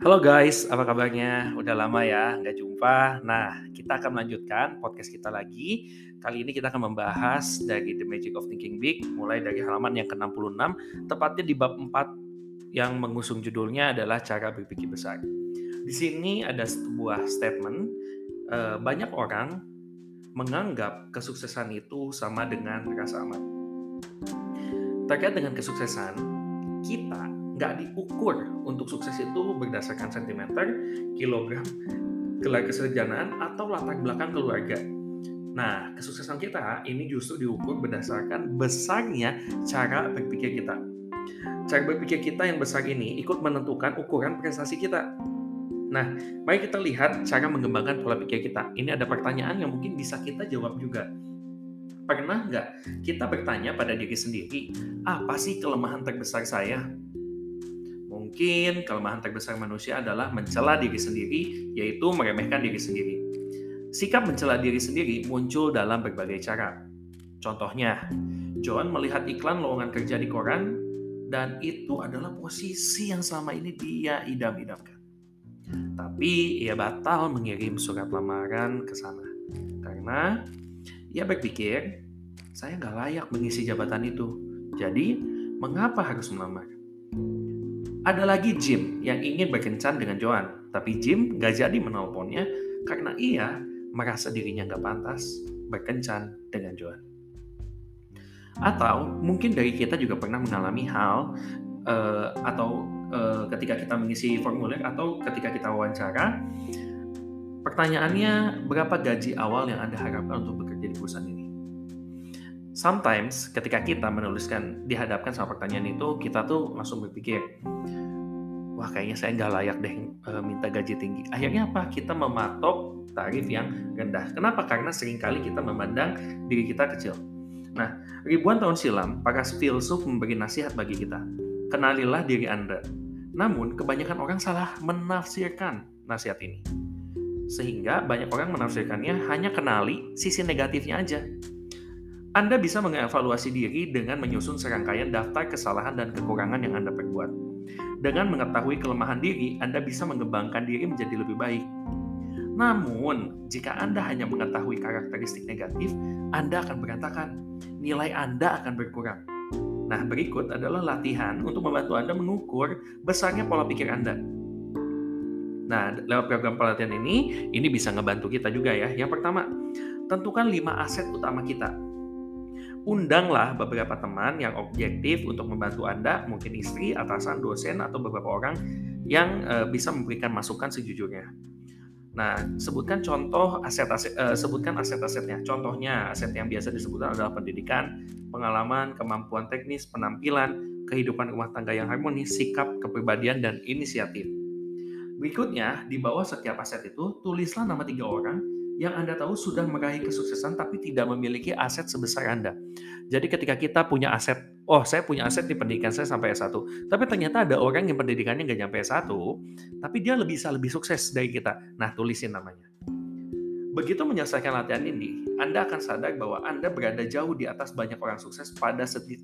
Halo guys, apa kabarnya? Udah lama ya nggak jumpa. Nah, kita akan melanjutkan podcast kita lagi. Kali ini kita akan membahas dari The Magic of Thinking Big, mulai dari halaman yang ke-66, tepatnya di bab 4 yang mengusung judulnya adalah cara berpikir besar. Di sini ada sebuah statement, eh, banyak orang menganggap kesuksesan itu sama dengan rasa aman. Terkait dengan kesuksesan, kita nggak diukur untuk sukses itu berdasarkan sentimeter, kilogram, kesejahteraan, atau latar belakang keluarga. Nah, kesuksesan kita ini justru diukur berdasarkan besarnya cara berpikir kita. Cara berpikir kita yang besar ini ikut menentukan ukuran prestasi kita. Nah, mari kita lihat cara mengembangkan pola pikir kita. Ini ada pertanyaan yang mungkin bisa kita jawab juga. Pernah nggak kita bertanya pada diri sendiri, apa sih kelemahan terbesar saya? Mungkin kelemahan terbesar manusia adalah mencela diri sendiri, yaitu meremehkan diri sendiri. Sikap mencela diri sendiri muncul dalam berbagai cara. Contohnya, John melihat iklan lowongan kerja di koran, dan itu adalah posisi yang selama ini dia idam-idamkan. Tapi ia batal mengirim surat lamaran ke sana. Karena ia berpikir, saya nggak layak mengisi jabatan itu. Jadi, mengapa harus melamar? Ada lagi Jim yang ingin berkencan dengan Joan, tapi Jim gak jadi menelponnya karena ia merasa dirinya gak pantas berkencan dengan Joan. Atau mungkin dari kita juga pernah mengalami hal uh, atau uh, ketika kita mengisi formulir atau ketika kita wawancara, pertanyaannya berapa gaji awal yang Anda harapkan untuk bekerja di perusahaan ini? Sometimes ketika kita menuliskan dihadapkan sama pertanyaan itu kita tuh langsung berpikir wah kayaknya saya nggak layak deh e, minta gaji tinggi. Akhirnya apa? Kita mematok tarif yang rendah. Kenapa? Karena sering kali kita memandang diri kita kecil. Nah ribuan tahun silam para filsuf memberi nasihat bagi kita kenalilah diri anda. Namun kebanyakan orang salah menafsirkan nasihat ini. Sehingga banyak orang menafsirkannya hanya kenali sisi negatifnya aja anda bisa mengevaluasi diri dengan menyusun serangkaian daftar kesalahan dan kekurangan yang Anda perbuat. Dengan mengetahui kelemahan diri, Anda bisa mengembangkan diri menjadi lebih baik. Namun, jika Anda hanya mengetahui karakteristik negatif, Anda akan berantakan. Nilai Anda akan berkurang. Nah, berikut adalah latihan untuk membantu Anda mengukur besarnya pola pikir Anda. Nah, lewat program pelatihan ini, ini bisa ngebantu kita juga ya. Yang pertama, tentukan 5 aset utama kita undanglah beberapa teman yang objektif untuk membantu Anda, mungkin istri, atasan, dosen, atau beberapa orang yang uh, bisa memberikan masukan sejujurnya. Nah, sebutkan contoh aset-aset, uh, sebutkan aset-asetnya. Contohnya, aset yang biasa disebutkan adalah pendidikan, pengalaman, kemampuan teknis, penampilan, kehidupan rumah tangga yang harmonis, sikap, kepribadian, dan inisiatif. Berikutnya, di bawah setiap aset itu, tulislah nama tiga orang yang Anda tahu sudah meraih kesuksesan tapi tidak memiliki aset sebesar Anda. Jadi ketika kita punya aset, oh saya punya aset di pendidikan saya sampai S1, tapi ternyata ada orang yang pendidikannya nggak nyampe S1, tapi dia lebih bisa lebih sukses dari kita. Nah, tulisin namanya. Begitu menyelesaikan latihan ini, Anda akan sadar bahwa Anda berada jauh di atas banyak orang sukses pada, sedi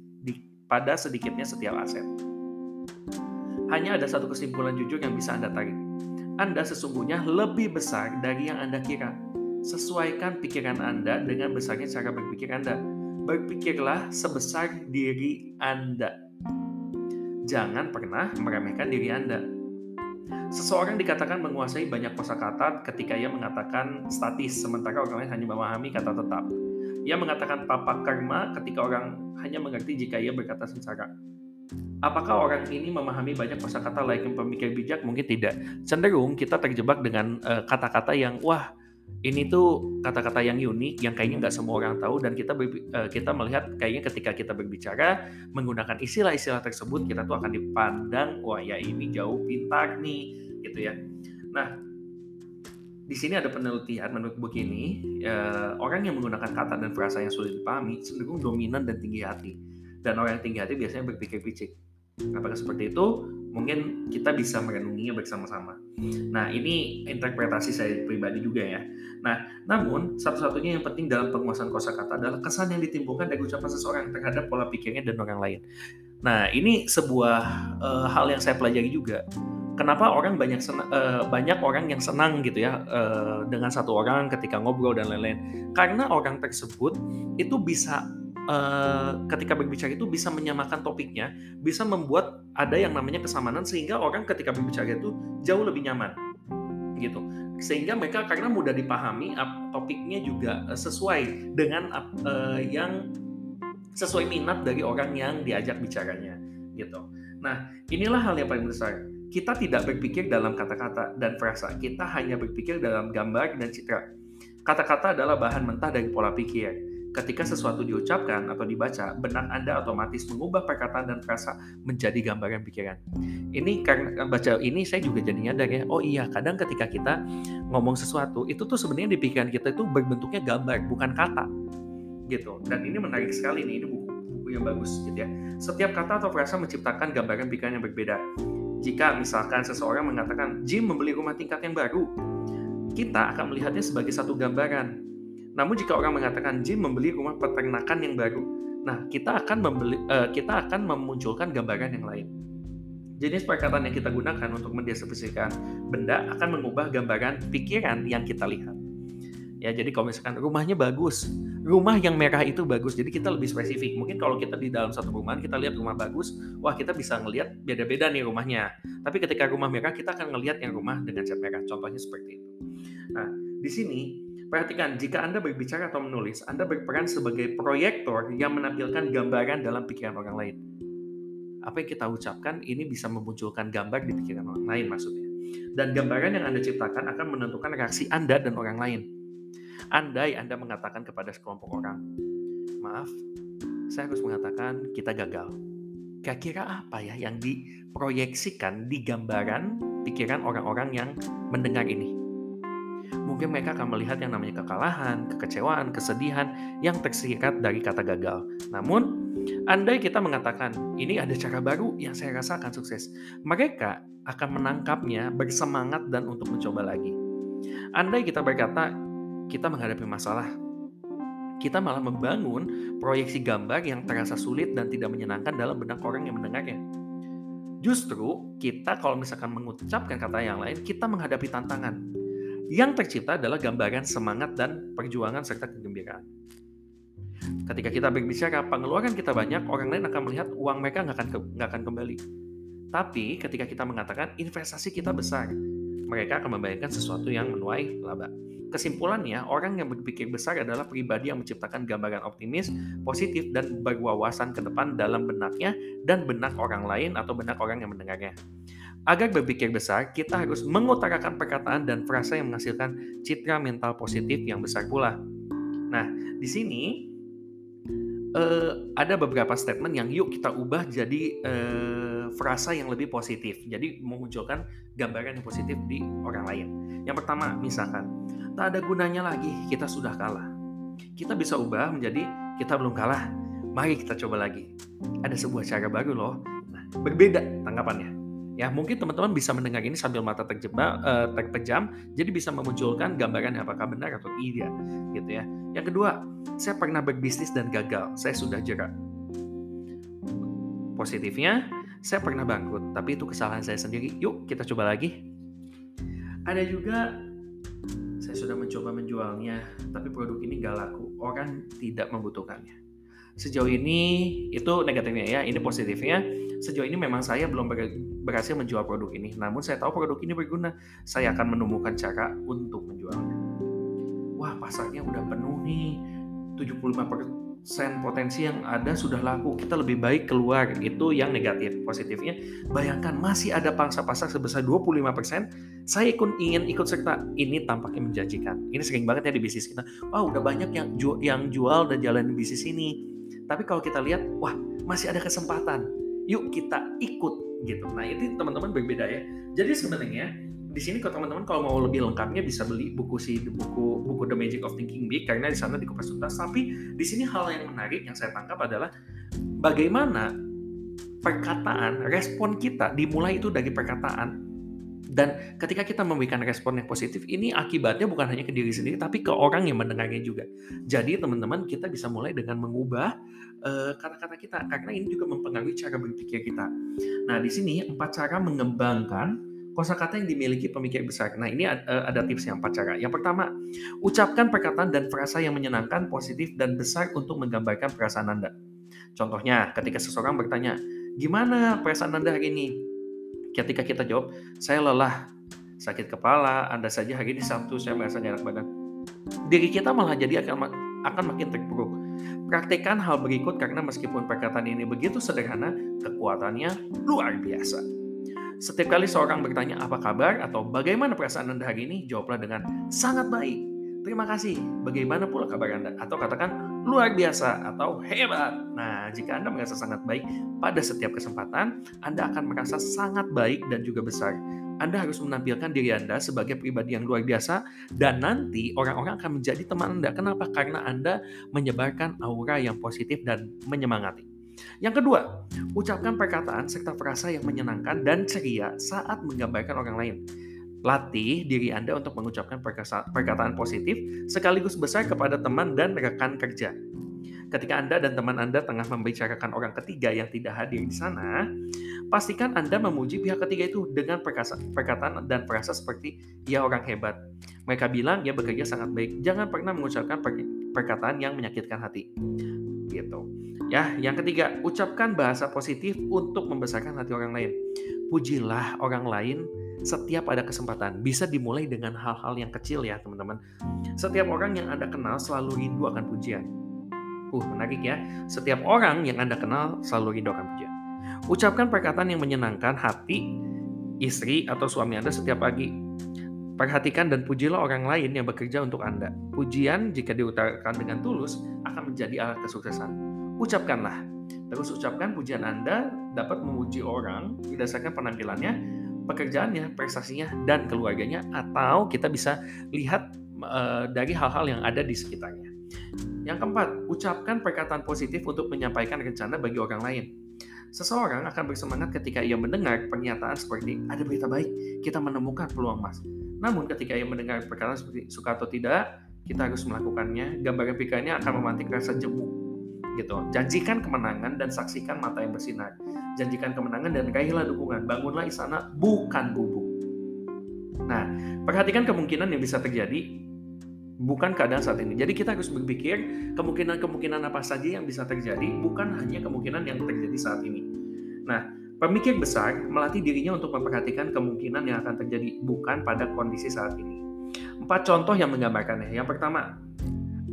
pada sedikitnya setiap aset. Hanya ada satu kesimpulan jujur yang bisa Anda tarik. Anda sesungguhnya lebih besar dari yang Anda kira. Sesuaikan pikiran Anda dengan besarnya cara berpikir Anda. Berpikirlah sebesar diri Anda. Jangan pernah meremehkan diri Anda. Seseorang dikatakan menguasai banyak kosakata ketika ia mengatakan statis, sementara orang lain hanya memahami kata tetap. Ia mengatakan papa karma ketika orang hanya mengerti jika ia berkata sengsara. Apakah orang ini memahami banyak kosakata layaknya pemikir bijak? Mungkin tidak. Cenderung kita terjebak dengan eh, kata-kata uh, yang wah ini tuh kata-kata yang unik yang kayaknya nggak semua orang tahu dan kita uh, kita melihat kayaknya ketika kita berbicara menggunakan istilah-istilah tersebut kita tuh akan dipandang wah ya ini jauh pintar nih gitu ya. Nah di sini ada penelitian menurut buku ini uh, orang yang menggunakan kata dan frasa yang sulit dipahami cenderung dominan dan tinggi hati dan orang yang tinggi hati biasanya berpikir picik. Apakah seperti itu? Mungkin kita bisa merenunginya bersama-sama. Nah, ini interpretasi saya pribadi juga ya. Nah, namun satu-satunya yang penting dalam penguasaan kosakata adalah kesan yang ditimbulkan dari ucapan seseorang terhadap pola pikirnya dan orang lain. Nah, ini sebuah uh, hal yang saya pelajari juga kenapa orang banyak uh, banyak orang yang senang gitu ya uh, dengan satu orang ketika ngobrol dan lain-lain karena orang tersebut itu bisa uh, ketika berbicara itu bisa menyamakan topiknya bisa membuat ada yang namanya kesamaan sehingga orang ketika berbicara itu jauh lebih nyaman gitu sehingga mereka karena mudah dipahami topiknya juga sesuai dengan uh, yang sesuai minat dari orang yang diajak bicaranya gitu nah inilah hal yang paling besar kita tidak berpikir dalam kata-kata dan frasa, kita hanya berpikir dalam gambar dan citra. Kata-kata adalah bahan mentah dari pola pikir. Ketika sesuatu diucapkan atau dibaca, benak Anda otomatis mengubah perkataan dan frasa menjadi gambaran pikiran. Ini karena baca ini saya juga jadi nyadar ya, oh iya kadang ketika kita ngomong sesuatu, itu tuh sebenarnya di pikiran kita itu berbentuknya gambar, bukan kata. Gitu. Dan ini menarik sekali nih, ini buku, buku yang bagus gitu ya. Setiap kata atau frasa menciptakan gambaran pikiran yang berbeda jika misalkan seseorang mengatakan Jim membeli rumah tingkat yang baru, kita akan melihatnya sebagai satu gambaran. Namun jika orang mengatakan Jim membeli rumah peternakan yang baru, nah kita akan membeli, uh, kita akan memunculkan gambaran yang lain. Jenis perkataan yang kita gunakan untuk mendeskripsikan benda akan mengubah gambaran pikiran yang kita lihat. Ya, jadi kalau misalkan rumahnya bagus, rumah yang merah itu bagus. Jadi kita lebih spesifik. Mungkin kalau kita di dalam satu rumah kita lihat rumah bagus, wah kita bisa ngelihat beda-beda nih rumahnya. Tapi ketika rumah merah kita akan ngelihat yang rumah dengan cat merah. Contohnya seperti itu. Nah, di sini perhatikan jika Anda berbicara atau menulis, Anda berperan sebagai proyektor yang menampilkan gambaran dalam pikiran orang lain. Apa yang kita ucapkan ini bisa memunculkan gambar di pikiran orang lain maksudnya. Dan gambaran yang Anda ciptakan akan menentukan reaksi Anda dan orang lain. Andai Anda mengatakan kepada sekelompok orang, maaf, saya harus mengatakan kita gagal. Kira-kira apa ya yang diproyeksikan di gambaran pikiran orang-orang yang mendengar ini? Mungkin mereka akan melihat yang namanya kekalahan, kekecewaan, kesedihan yang tersirat dari kata gagal. Namun, andai kita mengatakan ini ada cara baru yang saya rasakan sukses, mereka akan menangkapnya bersemangat dan untuk mencoba lagi. Andai kita berkata kita menghadapi masalah, kita malah membangun proyeksi gambar yang terasa sulit dan tidak menyenangkan dalam benak orang yang mendengarnya. Justru kita kalau misalkan mengucapkan kata yang lain, kita menghadapi tantangan. Yang tercipta adalah gambaran semangat dan perjuangan serta kegembiraan. Ketika kita berbicara pengeluaran kita banyak, orang lain akan melihat uang mereka nggak akan nggak akan kembali. Tapi ketika kita mengatakan investasi kita besar, mereka akan membayangkan sesuatu yang menuai laba. Kesimpulannya, orang yang berpikir besar adalah pribadi yang menciptakan gambaran optimis, positif, dan berwawasan ke depan dalam benaknya dan benak orang lain atau benak orang yang mendengarnya. Agar berpikir besar, kita harus mengutarakan perkataan dan frasa yang menghasilkan citra mental positif yang besar pula. Nah, di sini uh, ada beberapa statement yang yuk kita ubah jadi uh, frasa yang lebih positif. Jadi memunculkan gambaran yang positif di orang lain. Yang pertama, misalkan tak ada gunanya lagi, kita sudah kalah. Kita bisa ubah menjadi kita belum kalah, mari kita coba lagi. Ada sebuah cara baru loh. Nah, berbeda tanggapannya. Ya, mungkin teman-teman bisa mendengar ini sambil mata terjebak, uh, terpejam, jadi bisa memunculkan gambaran apakah benar atau tidak, gitu ya. Yang kedua, saya pernah berbisnis dan gagal, saya sudah jerak. Positifnya, saya pernah bangkrut, tapi itu kesalahan saya sendiri. Yuk, kita coba lagi. Ada juga saya sudah mencoba menjualnya, tapi produk ini gak laku. Orang tidak membutuhkannya. Sejauh ini itu negatifnya ya, ini positifnya. Sejauh ini memang saya belum berhasil menjual produk ini. Namun saya tahu produk ini berguna. Saya akan menemukan cara untuk menjualnya. Wah, pasarnya udah penuh nih. 75% potensi yang ada sudah laku, kita lebih baik keluar. Itu yang negatif. Positifnya, bayangkan masih ada pangsa pasar sebesar 25%, saya ikut ingin ikut serta. Ini tampaknya menjanjikan. Ini sering banget ya di bisnis kita. Wah, udah banyak yang jual, yang jual dan jalan bisnis ini. Tapi kalau kita lihat, wah, masih ada kesempatan. Yuk kita ikut gitu. Nah, itu teman-teman berbeda ya. Jadi sebenarnya di sini kalau teman-teman kalau mau lebih lengkapnya bisa beli buku si buku buku The Magic of Thinking Big karena di sana dikupas tuntas. Tapi di sini hal yang menarik yang saya tangkap adalah bagaimana perkataan, respon kita dimulai itu dari perkataan dan ketika kita memberikan respon yang positif ini akibatnya bukan hanya ke diri sendiri tapi ke orang yang mendengarnya juga. Jadi teman-teman kita bisa mulai dengan mengubah eh, kata-kata uh, kita karena ini juga mempengaruhi cara berpikir kita. Nah di sini empat cara mengembangkan kosakata yang dimiliki pemikir besar. Nah, ini ada, ada tips yang empat cara. Yang pertama, ucapkan perkataan dan frasa yang menyenangkan, positif, dan besar untuk menggambarkan perasaan Anda. Contohnya, ketika seseorang bertanya, gimana perasaan Anda hari ini? Ketika kita jawab, saya lelah, sakit kepala, Anda saja hari ini Sabtu, saya merasa enak badan. Diri kita malah jadi akan akan makin terpuruk. Praktekkan hal berikut karena meskipun perkataan ini begitu sederhana, kekuatannya luar biasa. Setiap kali seorang bertanya apa kabar atau bagaimana perasaan Anda hari ini, jawablah dengan sangat baik. Terima kasih. Bagaimana pula kabar Anda? Atau katakan luar biasa atau hebat. Nah, jika Anda merasa sangat baik pada setiap kesempatan, Anda akan merasa sangat baik dan juga besar. Anda harus menampilkan diri Anda sebagai pribadi yang luar biasa dan nanti orang-orang akan menjadi teman Anda. Kenapa? Karena Anda menyebarkan aura yang positif dan menyemangati. Yang kedua, ucapkan perkataan serta frasa yang menyenangkan dan ceria saat menggambarkan orang lain. Latih diri Anda untuk mengucapkan perkataan positif sekaligus besar kepada teman dan rekan kerja. Ketika Anda dan teman Anda tengah membicarakan orang ketiga yang tidak hadir di sana, pastikan Anda memuji pihak ketiga itu dengan perkataan dan frasa seperti "ia orang hebat". Mereka bilang ia bekerja sangat baik. Jangan pernah mengucapkan perkataan yang menyakitkan hati. Gitu. Ya, yang ketiga, ucapkan bahasa positif untuk membesarkan hati orang lain. Pujilah orang lain setiap ada kesempatan. Bisa dimulai dengan hal-hal yang kecil ya, teman-teman. Setiap orang yang Anda kenal selalu rindu akan pujian. Uh, menarik ya. Setiap orang yang Anda kenal selalu rindu akan pujian. Ucapkan perkataan yang menyenangkan hati istri atau suami Anda setiap pagi. Perhatikan dan pujilah orang lain yang bekerja untuk Anda. Pujian jika diutarakan dengan tulus akan menjadi alat kesuksesan ucapkanlah. Terus ucapkan pujian Anda dapat memuji orang berdasarkan penampilannya, pekerjaannya, prestasinya, dan keluarganya, atau kita bisa lihat uh, dari hal-hal yang ada di sekitarnya. Yang keempat, ucapkan perkataan positif untuk menyampaikan rencana bagi orang lain. Seseorang akan bersemangat ketika ia mendengar pernyataan seperti ada berita baik, kita menemukan peluang emas. Namun ketika ia mendengar perkataan seperti suka atau tidak, kita harus melakukannya. Gambaran pikirannya akan memantik rasa jemu gitu. Janjikan kemenangan dan saksikan mata yang bersinar. Janjikan kemenangan dan raihlah dukungan. Bangunlah istana bukan gubuk. Nah, perhatikan kemungkinan yang bisa terjadi bukan keadaan saat ini. Jadi kita harus berpikir kemungkinan-kemungkinan apa saja yang bisa terjadi, bukan hanya kemungkinan yang terjadi saat ini. Nah, pemikir besar melatih dirinya untuk memperhatikan kemungkinan yang akan terjadi, bukan pada kondisi saat ini. Empat contoh yang menggambarkannya. Yang pertama,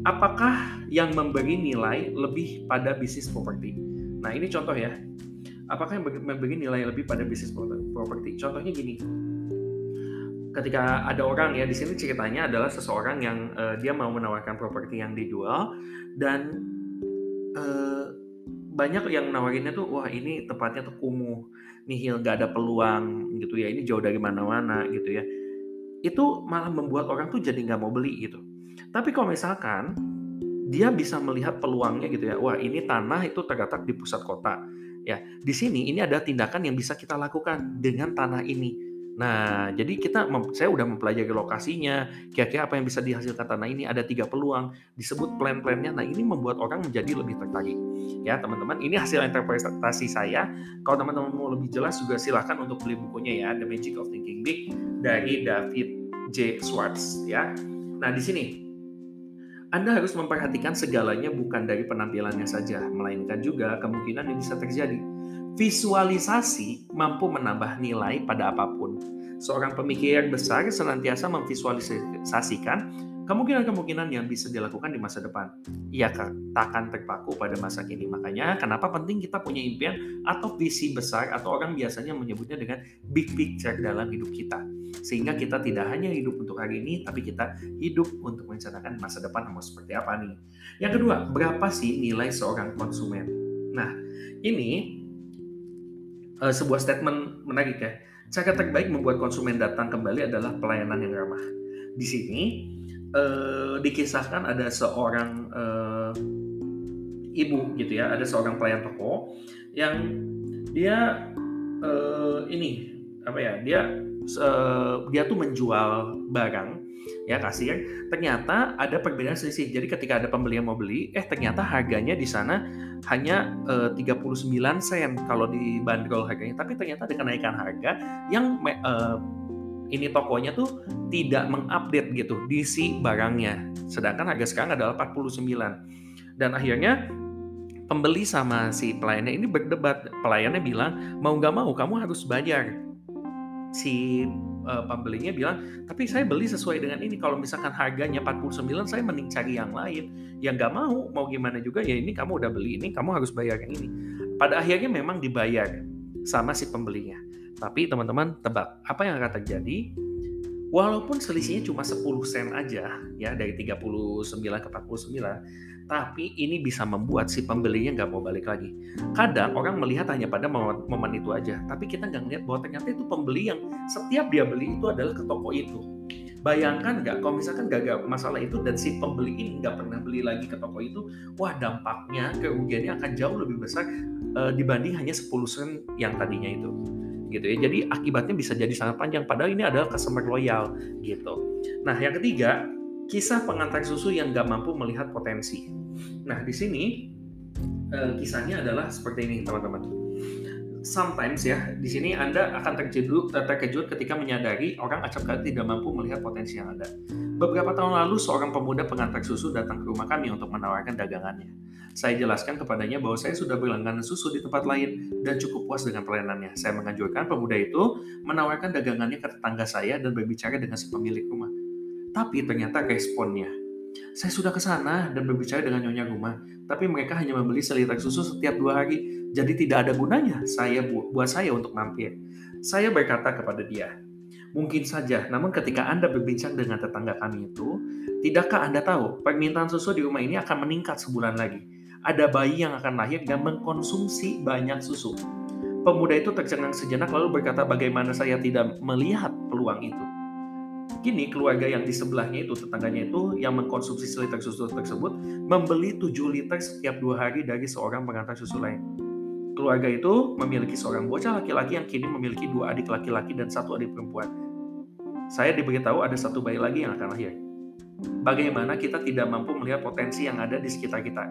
apakah yang memberi nilai lebih pada bisnis properti? Nah, ini contoh ya. Apakah yang memberi nilai lebih pada bisnis properti? Contohnya gini. Ketika ada orang ya di sini ceritanya adalah seseorang yang uh, dia mau menawarkan properti yang dijual dan uh, banyak yang menawarinnya tuh wah ini tempatnya tuh kumuh, nihil gak ada peluang gitu ya, ini jauh dari mana-mana gitu ya. Itu malah membuat orang tuh jadi nggak mau beli gitu tapi kalau misalkan dia bisa melihat peluangnya gitu ya, wah ini tanah itu terletak di pusat kota. Ya, di sini ini ada tindakan yang bisa kita lakukan dengan tanah ini. Nah, jadi kita saya udah mempelajari lokasinya, kira-kira apa yang bisa dihasilkan tanah ini, ada tiga peluang, disebut plan-plannya. Nah, ini membuat orang menjadi lebih tertarik. Ya, teman-teman, ini hasil interpretasi saya. Kalau teman-teman mau lebih jelas juga silahkan untuk beli bukunya ya, The Magic of Thinking Big dari David J. Schwartz ya. Nah, di sini anda harus memperhatikan segalanya bukan dari penampilannya saja, melainkan juga kemungkinan yang bisa terjadi. Visualisasi mampu menambah nilai pada apa pun. Seorang pemikir besar senantiasa memvisualisasikan kemungkinan-kemungkinan yang bisa dilakukan di masa depan. Ia takkan terpaku pada masa kini. Makanya kenapa penting kita punya impian atau visi besar atau orang biasanya menyebutnya dengan big picture dalam hidup kita. Sehingga kita tidak hanya hidup untuk hari ini, tapi kita hidup untuk merencanakan masa depan mau seperti apa nih. Yang kedua, berapa sih nilai seorang konsumen? Nah, ini uh, sebuah statement menarik ya. Cara terbaik membuat konsumen datang kembali adalah pelayanan yang ramah. Di sini uh, dikisahkan ada seorang uh, ibu gitu ya, ada seorang pelayan toko yang dia uh, ini apa ya, dia uh, dia tuh menjual barang ya kasir. Ternyata ada perbedaan selisih. Jadi ketika ada pembeli yang mau beli eh ternyata harganya di sana hanya uh, 39 sen kalau dibanderol harganya, tapi ternyata ada kenaikan harga yang uh, ini tokonya tuh tidak mengupdate gitu diisi barangnya. Sedangkan harga sekarang adalah 49. Dan akhirnya pembeli sama si pelayannya ini berdebat. Pelayannya bilang, mau nggak mau kamu harus bayar. Si uh, pembelinya bilang, tapi saya beli sesuai dengan ini. Kalau misalkan harganya 49, saya mending cari yang lain. Yang nggak mau, mau gimana juga, ya ini kamu udah beli ini, kamu harus bayar yang ini. Pada akhirnya memang dibayar sama si pembelinya. Tapi teman-teman tebak, apa yang akan terjadi? Walaupun selisihnya cuma 10 sen aja, ya dari 39 ke 49, tapi ini bisa membuat si pembelinya nggak mau balik lagi. Kadang orang melihat hanya pada momen, itu aja, tapi kita nggak ngeliat bahwa ternyata itu pembeli yang setiap dia beli itu adalah ke toko itu. Bayangkan nggak kalau misalkan gagal masalah itu dan si pembeli ini nggak pernah beli lagi ke toko itu, wah dampaknya kerugiannya akan jauh lebih besar uh, dibanding hanya 10 sen yang tadinya itu gitu ya. Jadi akibatnya bisa jadi sangat panjang padahal ini adalah customer loyal gitu. Nah, yang ketiga, kisah pengantar susu yang gak mampu melihat potensi. Nah, di sini uh, kisahnya adalah seperti ini, teman-teman. Sometimes ya, di sini Anda akan terkejut, terkejut ketika menyadari orang acap kali tidak mampu melihat potensi yang ada. Beberapa tahun lalu, seorang pemuda pengantar susu datang ke rumah kami untuk menawarkan dagangannya. Saya jelaskan kepadanya bahwa saya sudah berlangganan susu di tempat lain dan cukup puas dengan pelayanannya. Saya menganjurkan pemuda itu menawarkan dagangannya ke tetangga saya dan berbicara dengan si pemilik rumah. Tapi ternyata responnya, saya sudah ke sana dan berbicara dengan nyonya rumah, tapi mereka hanya membeli seliter susu setiap dua hari, jadi tidak ada gunanya saya bu buat saya untuk mampir. Saya berkata kepada dia, mungkin saja, namun ketika Anda berbincang dengan tetangga kami itu, tidakkah Anda tahu permintaan susu di rumah ini akan meningkat sebulan lagi? Ada bayi yang akan lahir dan mengkonsumsi banyak susu. Pemuda itu tercengang sejenak lalu berkata bagaimana saya tidak melihat peluang itu. Kini keluarga yang di sebelahnya itu, tetangganya itu yang mengkonsumsi seliter susu tersebut membeli 7 liter setiap dua hari dari seorang pengantar susu lain. Keluarga itu memiliki seorang bocah laki-laki yang kini memiliki dua adik laki-laki dan satu adik perempuan. Saya diberitahu ada satu bayi lagi yang akan lahir. Bagaimana kita tidak mampu melihat potensi yang ada di sekitar kita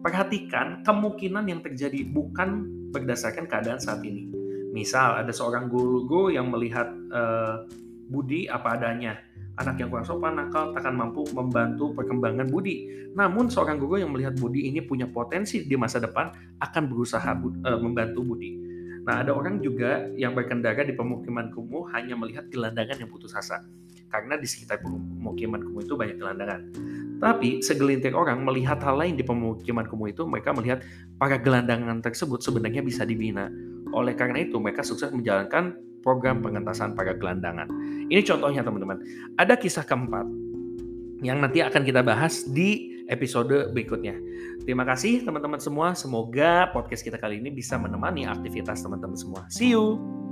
perhatikan kemungkinan yang terjadi bukan berdasarkan keadaan saat ini. Misal ada seorang guru yang melihat uh, Budi apa adanya. Anak yang kurang sopan, nakal, takkan mampu membantu perkembangan Budi. Namun seorang guru yang melihat Budi ini punya potensi di masa depan akan berusaha uh, membantu Budi. Nah, ada orang juga yang berkendara di pemukiman kumuh hanya melihat gelandangan yang putus asa. Karena di sekitar pemukiman kumuh itu banyak gelandangan. Tapi segelintir orang melihat hal lain di pemukiman kumuh itu, mereka melihat para gelandangan tersebut sebenarnya bisa dibina. Oleh karena itu, mereka sukses menjalankan program pengentasan para gelandangan. Ini contohnya teman-teman. Ada kisah keempat yang nanti akan kita bahas di episode berikutnya. Terima kasih teman-teman semua. Semoga podcast kita kali ini bisa menemani aktivitas teman-teman semua. See you!